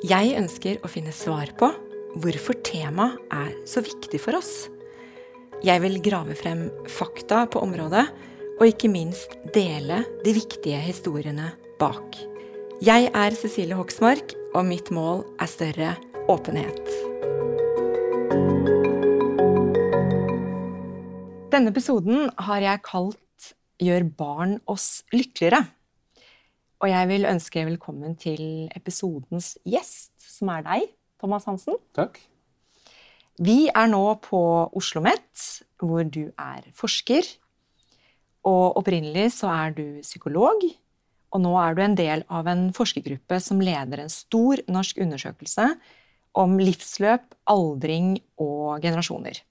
Jeg ønsker å finne svar på hvorfor temaet er så viktig for oss. Jeg vil grave frem fakta på området, og ikke minst dele de viktige historiene bak. Jeg er Cecilie Hoksmark, og mitt mål er større åpenhet. Denne episoden har jeg kalt Gjør barn oss lykkeligere? Og jeg vil ønske velkommen til episodens gjest, som er deg, Thomas Hansen. Takk. Vi er nå på Oslo OsloMet, hvor du er forsker. Og opprinnelig så er du psykolog, og nå er du en del av en forskergruppe som leder en stor norsk undersøkelse om livsløp, aldring og generasjoner.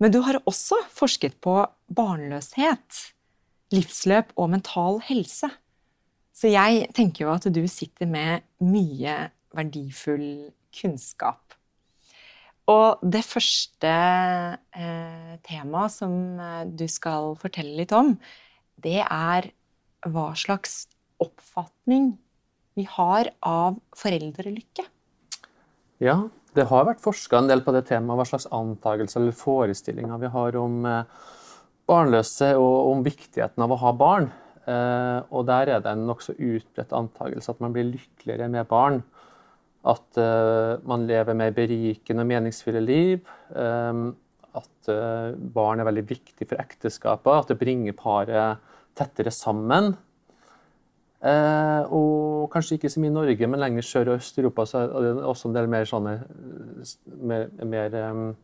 Men du har også forsket på barnløshet, livsløp og mental helse. Så jeg tenker jo at du sitter med mye verdifull kunnskap. Og det første eh, temaet som eh, du skal fortelle litt om, det er hva slags oppfatning vi har av foreldrelykke. Ja, det har vært forska en del på det temaet, hva slags antakelser eller forestillinger vi har om eh, barnløse og om viktigheten av å ha barn. Eh, og der er det en nokså utbredt antakelse at man blir lykkeligere med barn. At eh, man lever mer berikende og meningsfulle liv. Eh, at barn er veldig viktig for ekteskapet. At det bringer paret tettere sammen. og kanskje ikke så mye i Norge, men lenger sør og øst i Europa så er det også en del mer sånne mer, mer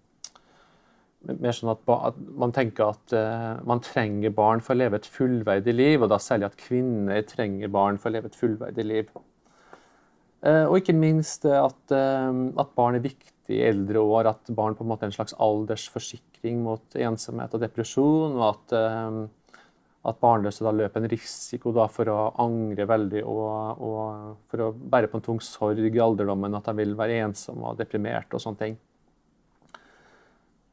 mer sånn at, at man tenker at uh, man trenger barn for å leve et fullverdig liv, og da særlig at kvinner trenger barn for å leve et fullverdig liv. Uh, og ikke minst at, uh, at, barn er viktig i eldre år, at barn på en måte er en slags aldersforsikring mot ensomhet og depresjon, og at, at barnløse da løper en risiko da for å angre veldig og, og for å bære på en tung sorg i alderdommen, at de vil være ensomme og deprimerte og sånne ting.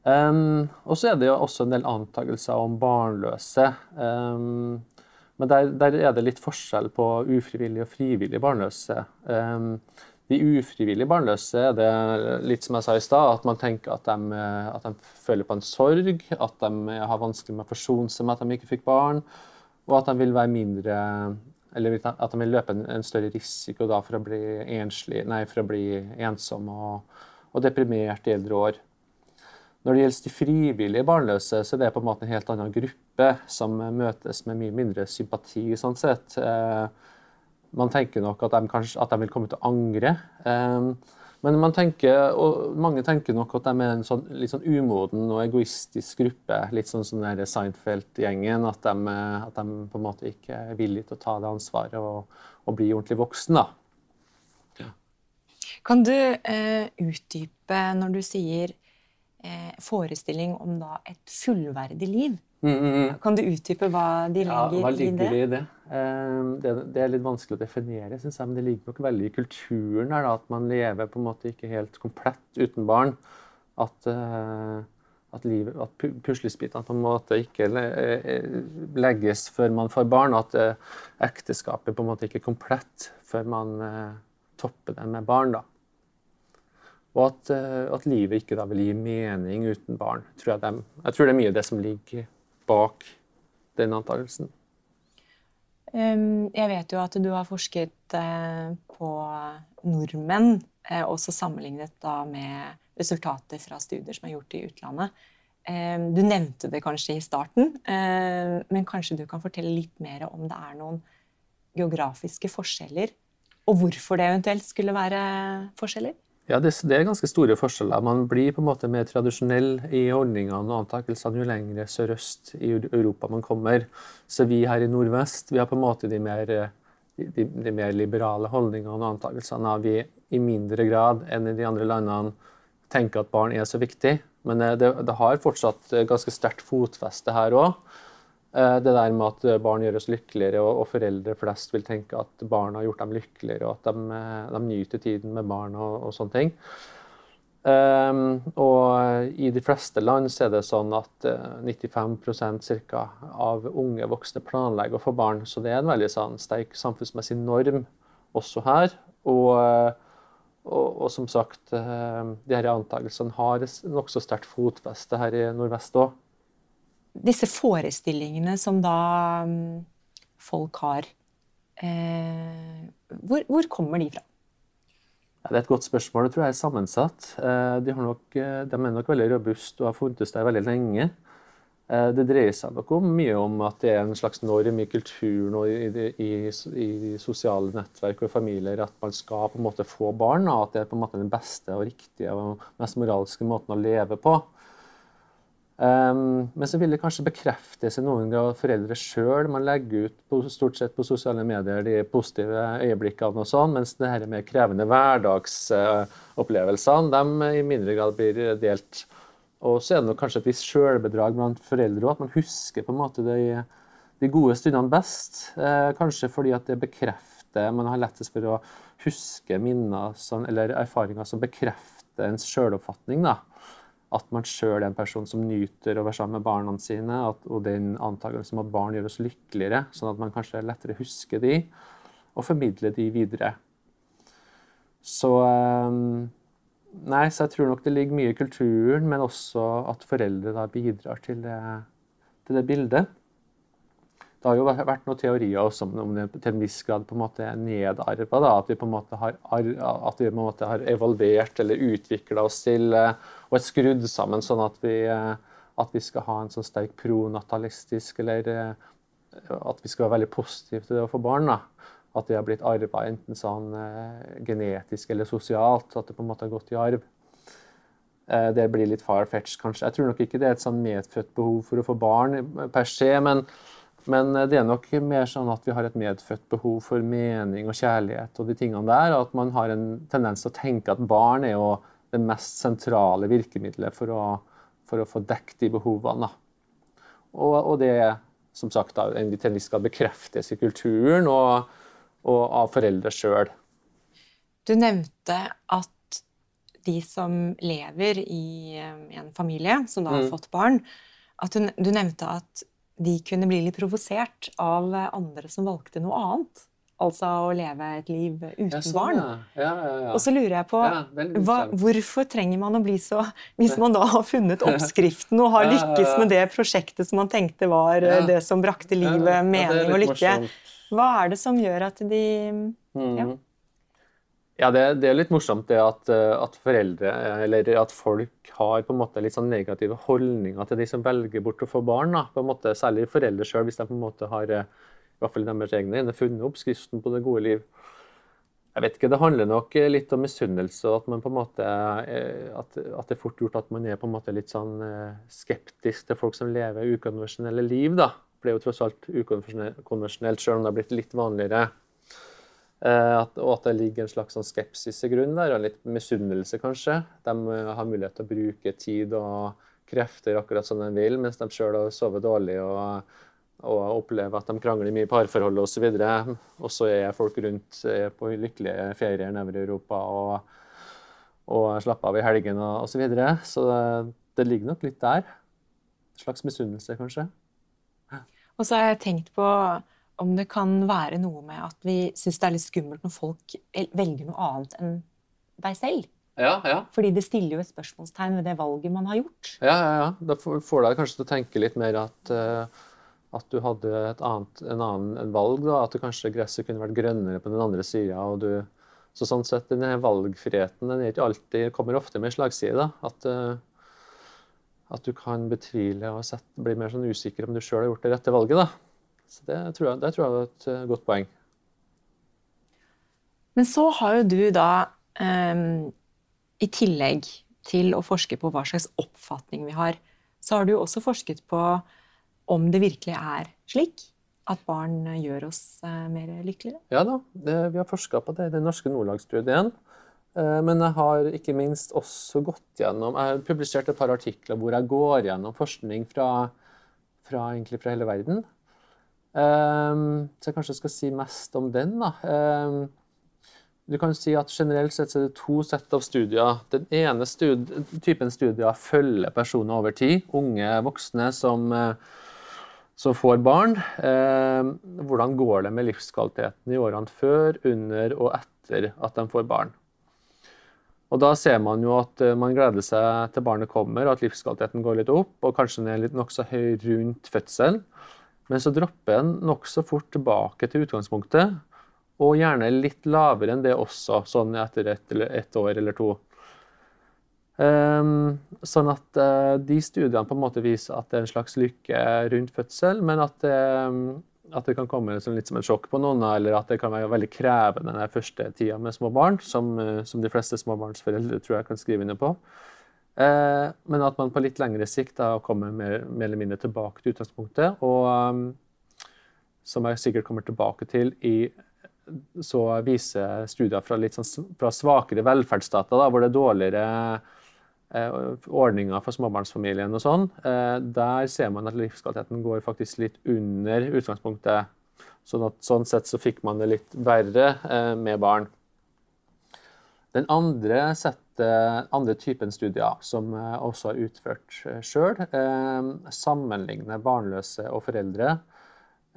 Um, og så er det jo også en del antakelser om barnløse. Um, men der, der, er det litt forskjell på ufrivillig og frivillig barnløse. Um, de ufrivillig barnløse er det litt som jeg sa i stad, at man tenker at de, at de, føler på en sorg, at de har vanskelig med å forsone seg med at de ikke fikk barn, og at de vil være mindre eller at de vil løpe en, større risiko for å bli enslig, nei, for å bli ensom og, og deprimert i eldre år. Når det gjelder de frivillige barnløse, så er det på en måte en helt annen gruppe som møtes med mye mindre sympati. sånn sett. Eh, man tenker nok at de, kanskje, at de vil komme til å angre. Eh, men tenker, mange tenker nok at de er en sånn, litt sånn umoden og egoistisk gruppe. Litt sånn som den Seinfeld-gjengen. At, at, de på en måte ikke er villige til å ta det ansvaret og, og bli ordentlig voksen. da. Kan du eh, utdype når du sier forestilling om da et fullverdig liv. Mm, mm, mm. Kan du utdype hva de legger, ja, hva ligger i det? I det? Eh, det? det? er litt vanskelig å definere, synes jeg, men det ligger nok veldig i kulturen her, da, at man lever på en måte ikke helt komplett uten barn. At, eh, at, livet, at puslespillene på en måte ikke eh, legges før man får barn. At eh, ekteskapet på en måte ikke er komplett før man eh, topper det med barn. da. Og at, eh, at, livet ikke da vil gi mening uten barn. Tror jeg, de, jeg, tror det er mye det som ligger bak den antakelsen. Jeg vet jo at du har forsket uh, på nordmenn eh, også sammenlignet da med resultater fra studier som er gjort i utlandet. Eh, du nevnte det kanskje i starten, eh, men kanskje du kan fortelle litt mer om det er noen geografiske forskjeller, og hvorfor det eventuelt skulle være forskjeller? Ja, det, det, er ganske store forskjeller. Man blir på en måte mer tradisjonell i holdningene og antakelsene jo lengre sørøst i Europa man kommer. Så vi her i nordvest vi har på en måte de mer, de, de mer liberale holdningene og antakelsene. Vi i mindre grad enn i de andre landene tenker at barn er så viktig. Men eh, det, det har fortsatt ganske sterkt fotfeste her òg. Eh, det der med at barn gjør oss lykkeligere, og, foreldre flest vil tenke at barn har gjort dem lykkeligere, og at de, eh, de nyter tiden med barn og, og sånne ting. Um, og i de fleste land er det sånn at uh, 95% cirka, av unge voksne planlegger å få barn. Så det er en veldig sånn, sterk samfunnsmessig norm også her. Og, og, og som sagt, de her antakelsene har nokså sterkt fotfeste her i nordvest òg disse forestillingene som da mm, folk har, eh, hvor, hvor, kommer de fra? Ja, det er et godt spørsmål. Det tror jeg er sammensatt. Eh, de, nok, eh, de, er nok veldig robuste og har funtes der veldig lenge. Eh, det dreier seg nok om mye om at det er en slags norm i kulturen og i, i, i, sosiale nettverk og familier at man skal på en måte få barn. Og at det er på en måte den beste og riktige og mest moralske måten å leve på. Um, men så vil det kanskje bekreftes i noen grad foreldre sjøl. Man legger ut på, stort sett på sosiale medier de positive øyeblikkene, og sånn, mens det her mer krevende hverdagsopplevelsene de i mindre grad blir delt. Og så er det nok kanskje et visst sjølbedrag blant foreldre òg, at man husker på en måte de, de gode stundene best. Eh, kanskje fordi at det bekrefter Man har lettest for å huske minner sånn, eller erfaringer som bekrefter ens sjøloppfatning. da at man sjøl er en person som nyter å være sammen med barna sine, at, og den antakelsen om at barn gjør oss lykkeligere, sånn at man kanskje lettere husker de, og formidler de videre. Så ehm, Nei, så jeg tror nok det ligger mye i kulturen, men også at foreldre da bidrar til det, til det bildet. Det har jo vært noen teorier også om det til en viss grad på en måte er nedarva. At vi på en måte har, at vi på en måte har evolvert eller utvikla oss til eh, og er skrudd sammen sånn at vi, eh, at vi skal ha en sånn sterk pronatalistisk eller eh, at vi skal være veldig positive til det å få barn. da. At det har blitt arva enten sånn genetisk eller sosialt. At det på en måte har gått i arv. Det blir litt far-fetched, kanskje. Jeg tror nok ikke det er et sånn medfødt behov for å få barn per se. men men eh, det er nok mer sånn at vi har et medfødt behov for mening og kjærlighet og de tingene der. Og at man har en tendens til å tenke at barn er jo det mest sentrale virkemidlet for å, for å få dekket de behovene. Og, og, det som sagt da, til en viss grad bekreftes i kulturen og, og av foreldre sjøl. Du nevnte at de som lever i eh, en familie som da har mm. fått barn, at du, du nevnte at de kunne bli litt provosert av andre som valgte noe annet. Altså å leve et liv uten ja, sånn, barn. Ja. Ja, og så lurer jeg på hva, hvorfor trenger man å bli så Hvis man da har funnet oppskriften og har lykkes med det prosjektet som man tenkte var eh, det som brakte livet mening og lykke, hva er det som gjør at de mm. Ja, det, det, er litt morsomt det at, eh, at, foreldre, eller at folk har på en måte litt sånn negative holdninger til de som velger bort å få barn. Da. På en måte, særlig foreldre sjøl, hvis de på en måte har eh, i hvert fall deres egne funnet oppskriften på det gode liv. Jeg vet ikke, Det handler nok litt om misunnelse, at eh, at, at, det er fort gjort at man er på en måte litt sånn skeptisk til folk som lever ukonvensjonelle liv. da. Det er jo tross alt ukonvensjonelt, sjøl om det har blitt litt vanligere Eh, at, og at det ligger en slags sånn skepsis i grunnen der, og litt misunnelse, kanskje. De eh, har mulighet til å bruke tid og krefter akkurat som de vil, mens de sjøl har sovet dårlig og, og, opplever at de krangler mye i parforholdet osv. Og så er folk rundt på lykkelige ferier nedover i Europa og, og slapper av i helgene osv. Så, videre. så det, det ligger nok litt der. En slags misunnelse, kanskje. Og så har jeg tenkt på om det kan være noe med at vi syns det er litt skummelt når folk velger noe annet enn deg selv. Ja, ja. Fordi det stiller jo et spørsmålstegn ved det valget man har gjort. Ja, ja, ja. Da får deg kanskje til å tenke litt mer at, uh, at du hadde et annet, en annen en valg. da, At kanskje gresset kunne vært grønnere på den andre sida, Så sånn sett, denne valgfriheten den er ikke alltid, kommer ofte med slagside. da, At, at du kan betvile og sette, bli mer sånn usikker om du sjøl har gjort det rette valget. da. Så det tror, jeg, det tror jeg er et godt poeng. Men så har jo du da, um, i tillegg til å forske på hva slags oppfatning vi har, så har du også forsket på om det virkelig er slik at barn gjør oss eh, mer lykkeligere? Ja da, det, vi har forska på det i den norske Nordlag-studien. Eh, men jeg har ikke minst også gått gjennom Jeg har publisert et par artikler hvor jeg går gjennom forskning fra, fra, fra hele verden. Eh, så jeg kanskje skal si mest om den. da. Du kan si at Generelt sett er det to sett av studier. Den ene studie, typen studier følger personer over tid. Unge voksne som som får barn. Eh, hvordan går det med livskvaliteten i årene før, under og etter at de får barn? Og Da ser man jo at eh, man gleder seg til barnet kommer, og at livskvaliteten går litt opp, og kanskje den er litt nokså høy rundt fødselen. Men så dropper den nokså fort tilbake til utgangspunktet, og gjerne litt lavere enn det også, sånn etter ett et år eller to. Um, sånn at uh, de studiene på en måte viser at det er en slags lykke rundt fødsel, men at det, at det kan komme liksom litt som et sjokk på noen, eller at det kan være veldig krevende den første tida med små barn, som, uh, som, de fleste småbarnsforeldre tror jeg kan skrive under på. Uh, men at man på litt lengre sikt da kommer mer, mer eller mindre tilbake til utgangspunktet. Og um, som jeg sikkert kommer tilbake til i så viser studier fra, litt sånn, fra svakere velferdsstater, da, hvor det er dårligere Eh, ordninger for småbarnsfamilien og sånn, eh, der ser man at livskvaliteten går faktisk litt under utgangspunktet. Sånn, at, sånn sett så fikk man det litt verre eh, med barn. Den andre, settet, andre typen studier, som jeg også har utført sjøl, sammenligner barnløse og foreldre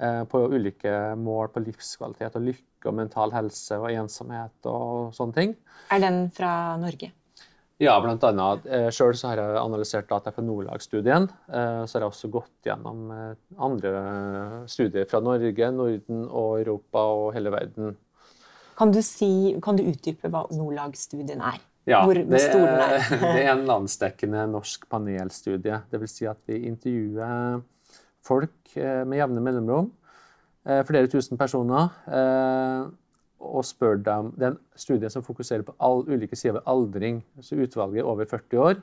på ulike mål på livskvalitet og lykke og mental helse og ensomhet og sånne ting. Er den fra Norge? Ja, blant annet. Eh, Sjøl har jeg analysert data fra Nordlag-studien. Eh, så har jeg også gått gjennom eh, andre studier fra Norge, Norden og Europa og hele verden. Kan du, si, kan du utdype hva Nordlag-studien er? Ja, Hvor, det, er, det er en landsdekkende norsk panelstudie. Dvs. Si at vi intervjuer folk med jevne mellomrom. Flere tusen personer og spør dem Det er en studie som fokuserer på all, ulike sider ved aldring. så Utvalget er over 40 år.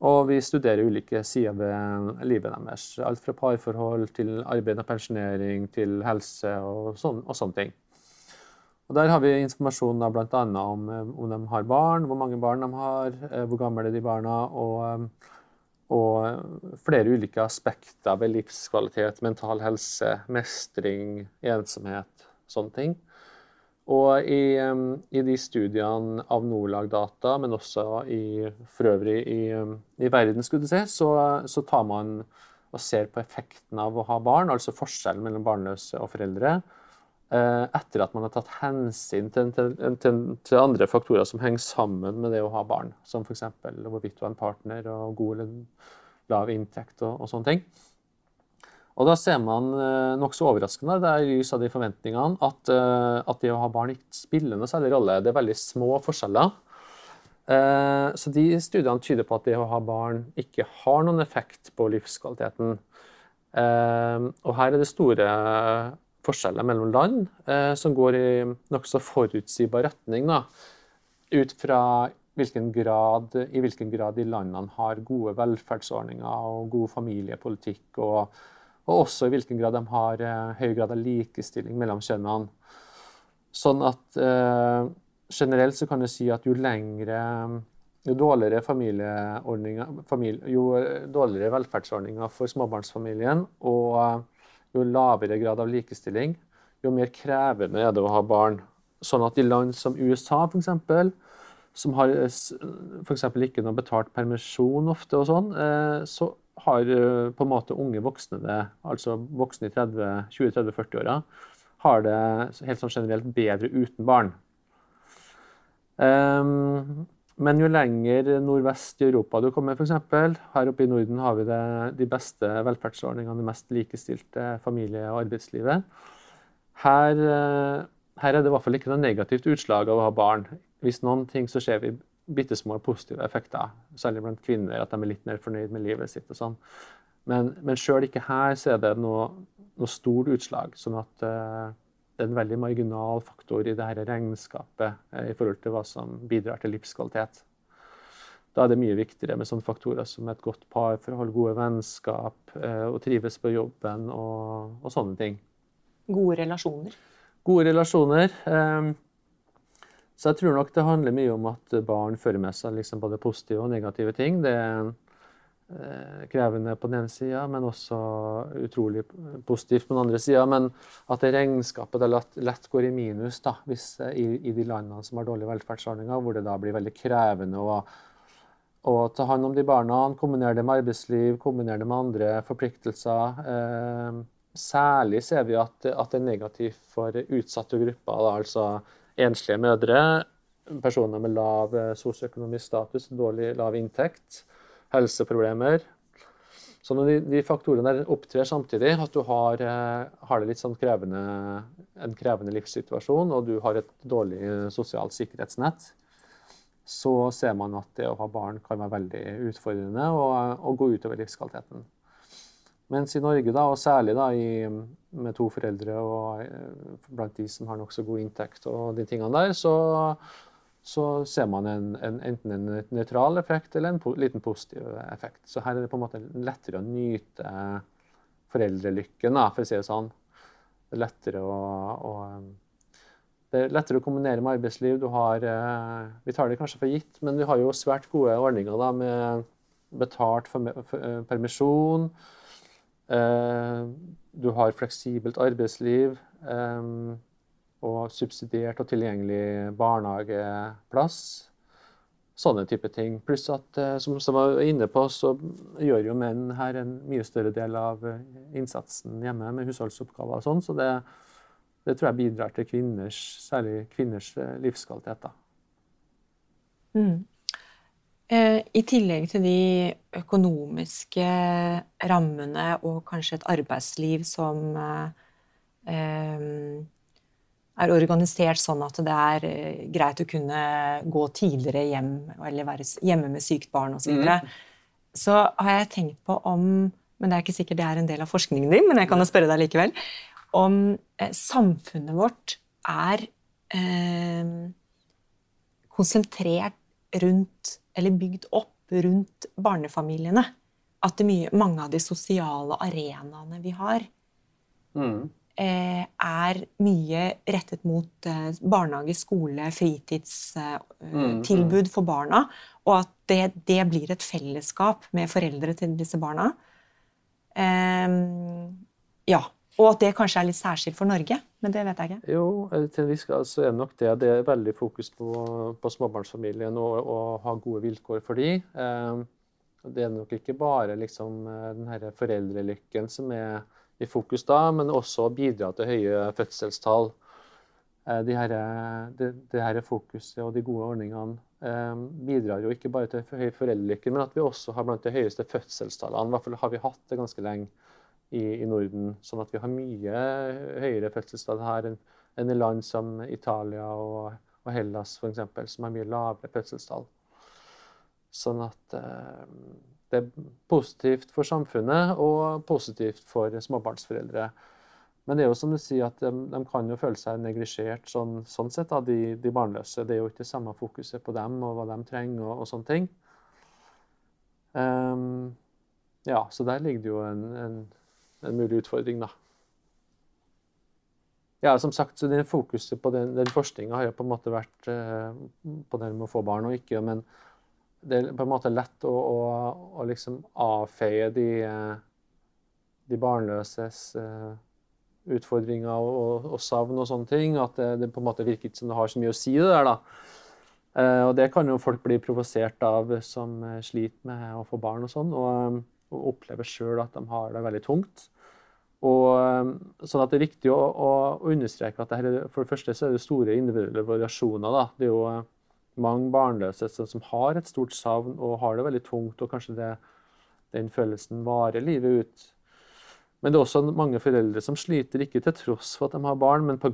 Og vi studerer ulike sider ved livet deres. Alt fra parforhold til arbeid og pensjonering til helse og, sån, og sånne ting. Og Der har vi informasjon bl.a. om eh, om de har barn, hvor mange barn de har, eh, hvor gamle er de barna, og, eh, og flere ulike aspekter ved livskvalitet, mental helse, mestring, ensomhet, sånne ting. Og i, i, de studiene av Norlag-data, men også i, for øvrig i, i verden, skulle du si, så, så, tar man og ser på effekten av å ha barn, altså forskjellen mellom barnløse og foreldre, etter at man har tatt hensyn til, til, til, til, andre faktorer som henger sammen med det å ha barn, som f.eks. hvorvidt du har en partner og god eller lav inntekt og, og sånne ting. Og da ser man eh, nokså overraskende det er i lys av de forventningene at, eh, at, det å ha barn ikke spiller noe særlig rolle. Det er veldig små forskjeller. Eh, så de studiene tyder på at det å ha barn ikke har noen effekt på livskvaliteten. Og her er det store forskjeller mellom land som går i nokså forutsigbar retning. Da, ut fra hvilken grad, i hvilken grad de landene har gode velferdsordninger og god familiepolitikk. og og også i hvilken grad de har eh, høy grad av likestilling mellom kjønnene. Sånn at eh, generelt så kan du si at jo lengre jo dårligere familie, jo dårligere velferdsordninger for småbarnsfamilien og jo lavere grad av likestilling, jo mer krevende er det å ha barn. Sånn at i land som USA, f.eks., som har f.eks. ikke noe betalt permisjon ofte, og sånn, eh, så har eh, på en måte unge voksne det, altså voksne i 20-30-40-åra, har det helt sånn generelt bedre uten barn. Um, men jo lenger nordvest i Europa du kommer, f.eks. Her oppe i Norden har vi det, de beste velferdsordningene, det mest likestilte familie- og arbeidslivet. Her, eh, her er det i hvert fall ikke noe negativt utslag av å ha barn. Hvis noen ting så ser vi bitte små positive effekter, særlig blant kvinner, at de er litt mer fornøyd med livet sitt. og sånn. Men, men sjøl ikke her så er det noe, noe stort utslag. sånn at uh, det er en veldig marginal faktor i dette regnskapet uh, i forhold til hva som bidrar til livskvalitet. Da er det mye viktigere med sånne faktorer som et godt parforhold, gode vennskap, uh, å trives på jobben og, og, sånne ting. Gode relasjoner? Gode relasjoner. Um, så jeg tror nok det handler mye om at barn fører med seg liksom både positive og negative ting. Det er eh, krevende på den ene sida, men også utrolig positivt på den andre sida. Men at det regnskapet det lett, lett går i minus da, hvis, i, i, de landene som har dårlige velferdsordninger, hvor det da blir veldig krevende å, å ta hånd om de barna, kombinere det med arbeidsliv, kombinere det med andre forpliktelser. Eh, særlig ser vi at, at, det er negativt for utsatte grupper. Da, altså enslige mødre, personer med lav eh, sosioøkonomisk status, dårlig lav inntekt, helseproblemer. Så når de, de faktorene der opptrer samtidig, at du har, eh, har det litt sånn krevende, en krevende livssituasjon og du har et dårlig eh, sosialt sikkerhetsnett, så ser man at det å ha barn kan være veldig utfordrende og, og gå utover livskvaliteten. Mens i Norge, da, og særlig da, i, med to foreldre og eh, blant de som har nokså god inntekt, og de tingene der, så, så ser man en, en, enten en nøytral effekt eller en po liten positiv effekt. Så her er det på en måte lettere å nyte foreldrelykken, da, for å si det sånn. Det er lettere å, å det er lettere å kombinere med arbeidsliv. Du har, eh, vi tar det kanskje for gitt, men vi har jo svært gode ordninger da, med betalt eh, permisjon. Eh, du har fleksibelt arbeidsliv og subsidiert og tilgjengelig barnehageplass. Sånne type ting. Pluss at, eh, som jeg var inne på, så gjør jo menn her en mye større del av innsatsen hjemme med husholdsoppgaver og sånn. Så det, det, tror jeg bidrar til kvinners, særlig kvinners livskvalitet. Mm. Eh, I tillegg til de økonomiske rammene og kanskje et arbeidsliv som eh, er organisert sånn at det er eh, greit å kunne gå tidligere hjem eller være hjemme med sykt barn osv., så, videre, mm. så har jeg tenkt på om Men det er ikke sikkert det er en del av forskningen din, men jeg kan jo spørre deg likevel. Om samfunnet vårt er eh, konsentrert rundt eller bygd opp rundt barnefamiliene. At mye, mange av de sosiale arenaene vi har, mm. Eh, er mye rettet mot eh, barnehage, skole, fritidstilbud eh, mm. for barna. Og at det, det, blir et fellesskap med foreldre til disse barna. Eh, ja. Og at det kanskje er litt særskilt for Norge, men det vet jeg ikke. Jo, til en viss grad så er det nok det. Det er veldig fokus på, på småbarnsfamilien og, og ha gode vilkår for de. Eh, det er nok ikke bare liksom, eh, den foreldrelykken som er i fokus da, men også bidra til høye fødselstall. Eh, de her, det, det her fokuset og de gode ordningene bidrar jo ikke bare til høy foreldrelykke, men at vi også har blant de høyeste fødselstallene. I hvert fall har vi hatt det ganske lenge i, i, Norden. Sånn at vi har mye høyere fødselstall her enn, enn i land som Italia og, og Hellas f.eks., som har mye lavere fødselstall. Sånn at eh, det er positivt for samfunnet og positivt for småbarnsforeldre. Men det er jo som du sier at de, de kan jo føle seg neglisjert sånn, sånn sett, da, de, de, barnløse. Det er jo ikke det samme fokuset på dem og hva de trenger og, og sånne ting. Um, ja, så der ligger det jo en, en en mulig utfordring, da. Ja, som sagt, så det Fokuset på den, den forskninga har jo på en måte vært eh, på det med å få barn og ikke. Men det er på en måte lett å, å, å liksom avfeie de, eh, de barnløses eh, utfordringer og, og, savn og sånne ting. At det, det, på en måte virker ikke som det har så mye å si, det der, da. Eh, og det kan jo folk bli provosert av som sliter med å få barn og sånn. Og, og opplever sjøl at de har det veldig tungt. Og, sånn at Det er viktig å, å understreke at det, for det første så er det store individuelle variasjoner. Da. Det er jo mange barnløse som har et stort savn og har det veldig tungt, og kanskje det, den følelsen varer livet ut. Men det er også mange foreldre som sliter, ikke til tross for at de har barn, men pga.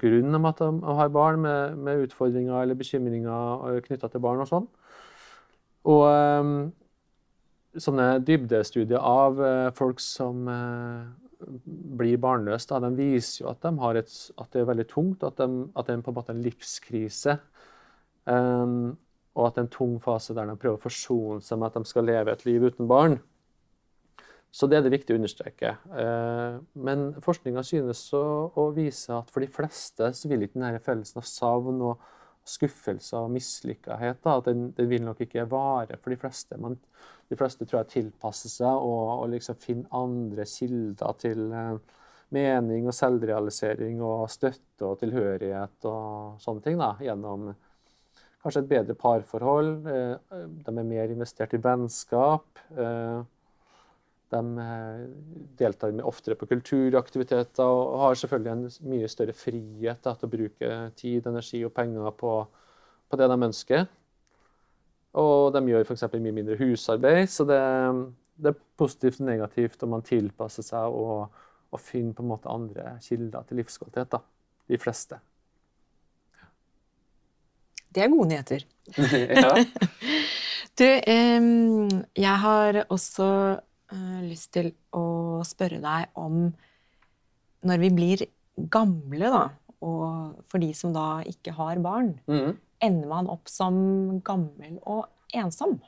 at de har barn med, med utfordringer eller bekymringer knytta til barn og sånn. Og um, sånne dybdestudier av uh, folk som uh, blir barnløse, da, de viser jo at, de et, at, det er veldig tungt, at, de, at det er på en måte en livskrise. Um, og at det er en tung fase der de prøver å forsone seg med at de skal leve et liv uten barn. Så det er det viktig å understreke. Uh, men forskninga synes å, vise at for de fleste så vil ikke denne følelsen av savn og skuffelse og mislykkethet den, den, vil nok ikke vare for de fleste. Men de fleste tror jeg tilpasser seg og, og liksom finner andre kilder til uh, mening og selvrealisering og støtte og tilhørighet og sånne ting da, gjennom kanskje et bedre parforhold. Eh, de er mer investert i vennskap. De eh, deltar oftere på kulturaktiviteter og har selvfølgelig en mye større frihet til å bruke tid, energi og penger på, på det de ønsker. Og de gjør f.eks. mye mindre husarbeid. Så det, det, er positivt og negativt om man tilpasser seg og, og finner på en måte andre kilder til livskvalitet. Da. De fleste. Det er gode nyheter. ja. du, jeg har også uh, lyst til å spørre deg om når vi blir gamle, da, og for de som da ikke har barn, mm. ender man opp som gammel og ensom?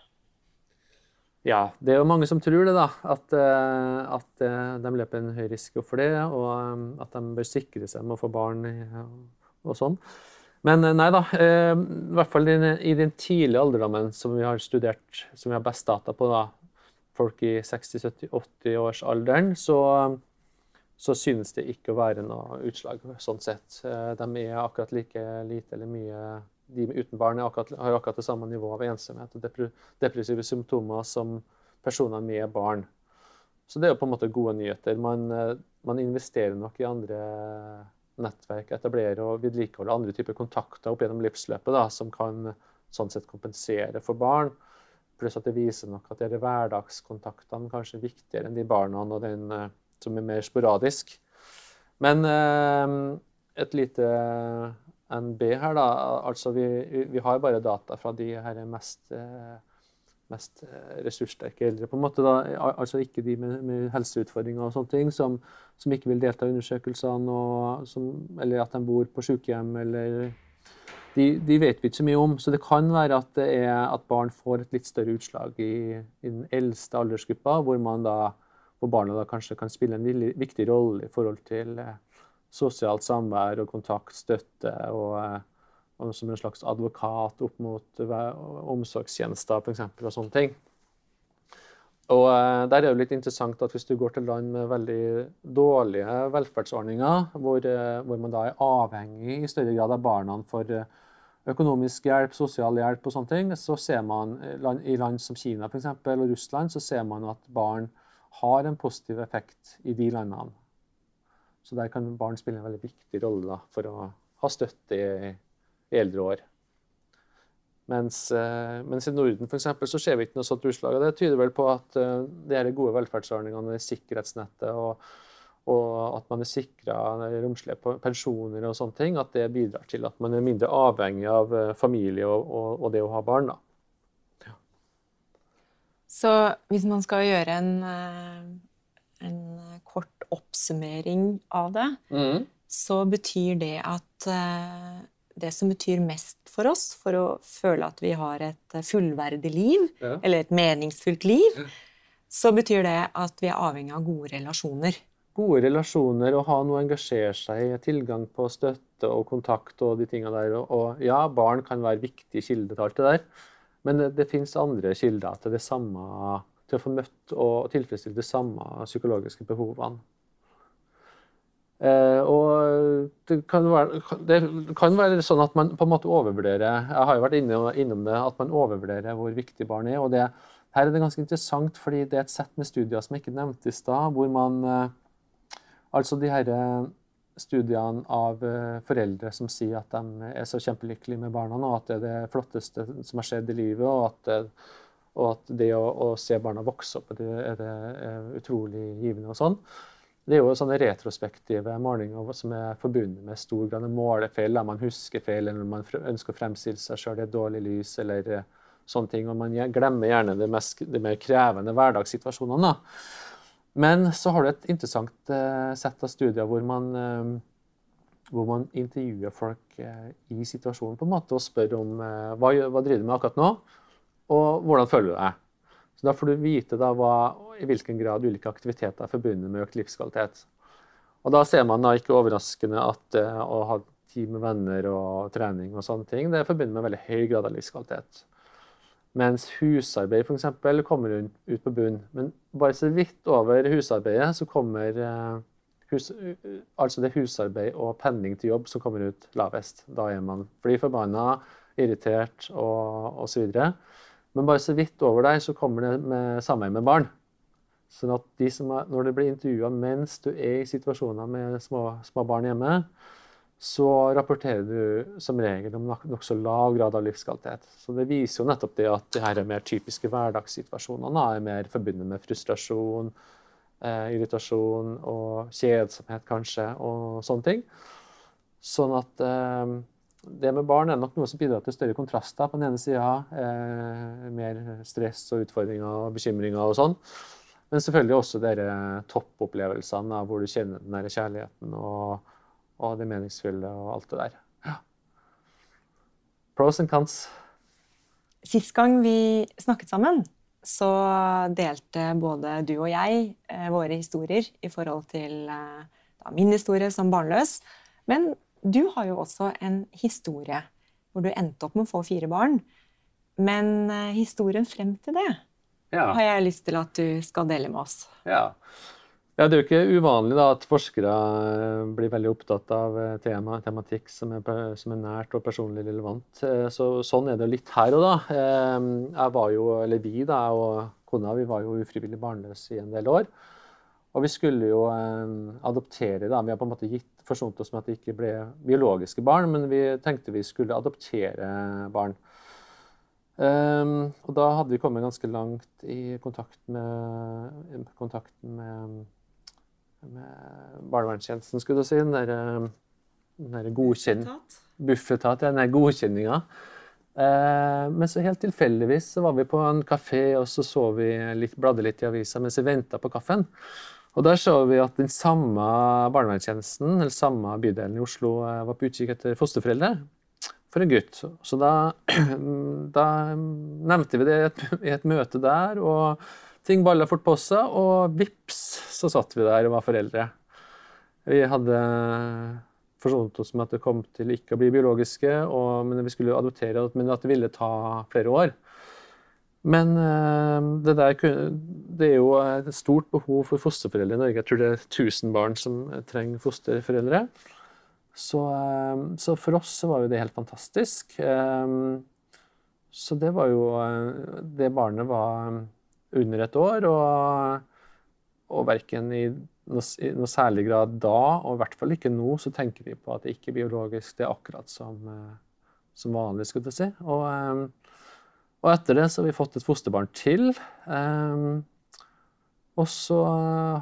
Ja, det er jo mange som tror det, da. At, uh, at uh, de løper en høy risiko for det, og at de bør sikre seg med å få barn og sånn. Men nei da. I hvert fall i den tidlige alderdommen som vi har studert, som vi har best data på, da, folk i 60-70-80-årsalderen, så, så synes det ikke å være noe utslag sånn sett. Eh, de er akkurat like lite eller mye De uten barn akkurat, har akkurat det samme nivå av ensomhet og depressive symptomer som personer med barn. Så det er jo på en måte gode nyheter. Man, eh, man investerer nok i andre nettverk, etablerer og vedlikeholde andre typer kontakter opp gjennom livsløpet da, som kan sånn sett kompensere for barn. Pluss at det viser nok at de hverdagskontaktene kanskje er viktigere enn de barna og den uh, som er mer sporadisk. Men eh, et lite NB her, da. Altså vi, vi, har bare data fra de her mest, uh, mest ressurssterke eldre, på en måte. da, Altså ikke de med, med helseutfordringer og sånne ting, som, som, ikke vil delta i undersøkelsene, som, eller at de bor på sykehjem eller de, de, vet vi ikke så mye om. Så det kan være at, er, at barn får et litt større utslag i, i den eldste aldersgruppa, hvor, da, hvor barna da kanskje kan spille en viktig rolle i forhold til eh, sosialt samvær og kontakt, støtte, og, eh, som en slags advokat opp mot omsorgstjenester omsorgstjenester eksempel, og sånne ting. Og uh, der er det litt interessant at Hvis du går til land med veldig dårlige velferdsordninger, hvor, uh, hvor man da er avhengig i større grad av barna for økonomisk hjelp, sosial hjelp og sånne ting, så ser man i land som Kina for eksempel, og Russland så ser man at barn har en positiv effekt i de landene. Så der kan barn spille en veldig viktig rolle for å ha støtte i, i eldre år. Mens, eh, mens, i Norden for eksempel, så ser vi ikke noe sånt utslag. og Det tyder vel på at uh, de gode velferdsordningene, sikkerhetsnettet og og at man er sikra romslige pensjoner og sånne ting, at det bidrar til at man er mindre avhengig av eh, familie og, og, og det å ha barn. da. Ja. Så hvis man skal gjøre en, eh, en kort oppsummering av det, mm. så betyr det at eh, det som betyr mest for oss for å føle at vi har et fullverdig liv, ja. eller et meningsfullt liv, så betyr det at vi er avhengig av gode relasjoner gode relasjoner og ha noe å engasjere seg i, tilgang på støtte og kontakt og de tinga der. Og, ja, barn kan være viktige kilder til alt det der, men det, det fins andre kilder til det samme, til å få møtt og tilfredsstille de samme psykologiske behovene. Eh, og det kan, være, det kan, være, sånn at man på en måte overvurderer Jeg har jo vært innom det, at man overvurderer hvor viktig barn er. og det, Her er det ganske interessant, fordi det er et sett med studier som ikke nevnte i stad, hvor man eh, Altså de her eh, studiene av eh, foreldre som sier at de er så kjempelykkelige med barna, og at det er det flotteste som har skjedd i livet, og at og at det å, å, se barna vokse opp det, er, det, er utrolig givende og sånn. Det er jo sånne retrospektive målinger som er forbundet med stor grad av målefeil. Man husker feil, eller man ønsker å fremstille seg sjøl i dårlig lys, eller eh, sånne ting. Og man glemmer gjerne de, mest, de mer krevende hverdagssituasjonene. Men så har du et interessant uh, sett av studier hvor man, uh, hvor man intervjuer folk i situasjonen på en måte og spør om hva, hva driver du med akkurat nå, og hvordan føler du deg. Så Da får du vite da hva, i hvilken grad ulike aktiviteter er forbundet med økt livskvalitet. Og Da ser man da ikke overraskende at uh, å ha tid med venner og trening og sånne ting, det er forbundet med veldig høy grad av livskvalitet. Mens husarbeid f.eks. kommer ut på bunn. Men bare så vidt over husarbeidet så kommer uh, hus, uh, altså det husarbeid og pendling til jobb som kommer ut lavest. Da er man fly forbanna, irritert og osv. Men bare så vidt over deg så kommer det med samvær med barn. Sånn at de er, når det blir intervjua mens du er i situasjoner med små, små barn hjemme, så rapporterer du som regel om nokså lav grad av livskvalitet. Så det viser jo nettopp det at de her mer typiske hverdagssituasjonene er mer forbundet med frustrasjon, eh, irritasjon og kjedsomhet kanskje, og sånne ting. Sånn at eh, det med barn er nok noe som bidrar til større kontraster. På den ene sida eh, mer stress og utfordringer og bekymringer og sånn. Men selvfølgelig også dere toppopplevelsene hvor du kjenner den der kjærligheten og, og, det meningsfulle og alt det der. Ja. Pros and cons. Sist gang vi snakket sammen, så delte både du og jeg eh, våre historier i forhold til eh, min historie som barnløs. Men du har jo også en historie hvor du endte opp med å få fire barn. Men eh, historien frem til det ja. har jeg lyst til at du skal dele med oss. Ja. ja det er jo ikke uvanlig da, at forskere eh, blir veldig opptatt av eh, tema, tematikk som er, som er, nært og personlig relevant. Så, sånn er det litt her og da. Jeg var jo, eller Vi da, og kona vi var jo ufrivillig barnløse i en del år. Og vi skulle jo adoptere. da, Vi har på en måte gitt forsont oss med at det ikke ble biologiske barn, men vi tenkte vi skulle adoptere barn. Um, og da hadde vi kommet ganske langt i kontakt med, kontakten med, med barnevernstjenesten, skulle du si. Den derre der godkjenn... Bufetat. Ja, den godkjenninga. Uh, men så helt tilfeldigvis så var vi på en kafé og så så vi litt, bladde litt i avisa mens vi venta på kaffen. Og Der så vi at den samme barnevernstjenesten, eller samme bydelen i Oslo eh, var på utkikk etter fosterforeldre for en gutt. Så da, da nevnte vi det i et, i et, møte der, og ting balla fort på seg, og vips, så satt vi der og var foreldre. Vi hadde forsonet oss med at det kom til ikke å bli biologiske, og, men vi skulle adoptere, men at det ville ta flere år. Men eh, det, der, det, er jo et stort behov for fosterforeldre i Norge. Jeg tror det er 1000 barn som trenger fosterforeldre. Så, eh, så for oss så var jo det helt fantastisk. Eh, så det var jo Det barnet var under et år, og, og verken i noe, i noe, særlig grad da, og i hvert fall ikke nå, så tenker vi på at det ikke er biologisk. Det er akkurat som, som vanlig, skulle jeg si. Og og etter det så har vi fått et fosterbarn til. Um, og så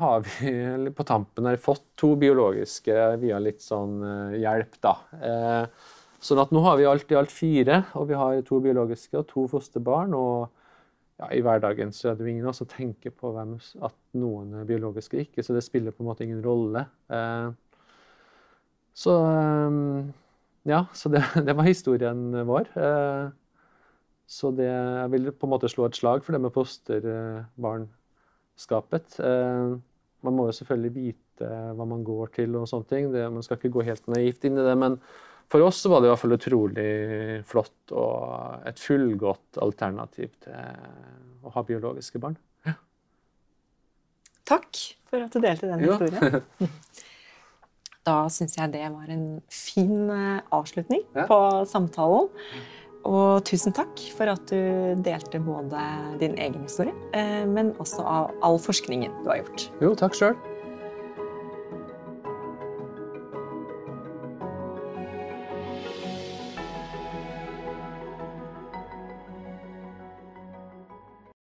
har vi på tampen her fått to biologiske via litt sånn uh, hjelp, da. Uh, sånn at nå har vi alt i alt fire, og vi har to biologiske og to fosterbarn. Og ja, i hverdagen så er det jo ingen som tenker på hvem, at noen er biologiske og ikke, så det spiller på en måte ingen rolle. Uh, så ja, så det, det, var historien vår. Så det, jeg vil på en måte slå et slag for det med fosterbarnskapet. Eh, man må jo selvfølgelig vite hva man går til og sånne ting. Det, man skal ikke gå helt naivt inn i det. Men for oss var det i hvert fall utrolig flott og et fullgodt alternativ til å ha biologiske barn. Ja. Takk for at du delte den historien. da syns jeg det var en fin eh, avslutning ja. på samtalen. Og tusen takk for at du delte både din egen historie, eh, men også av all forskningen du har gjort. Jo, takk sjøl.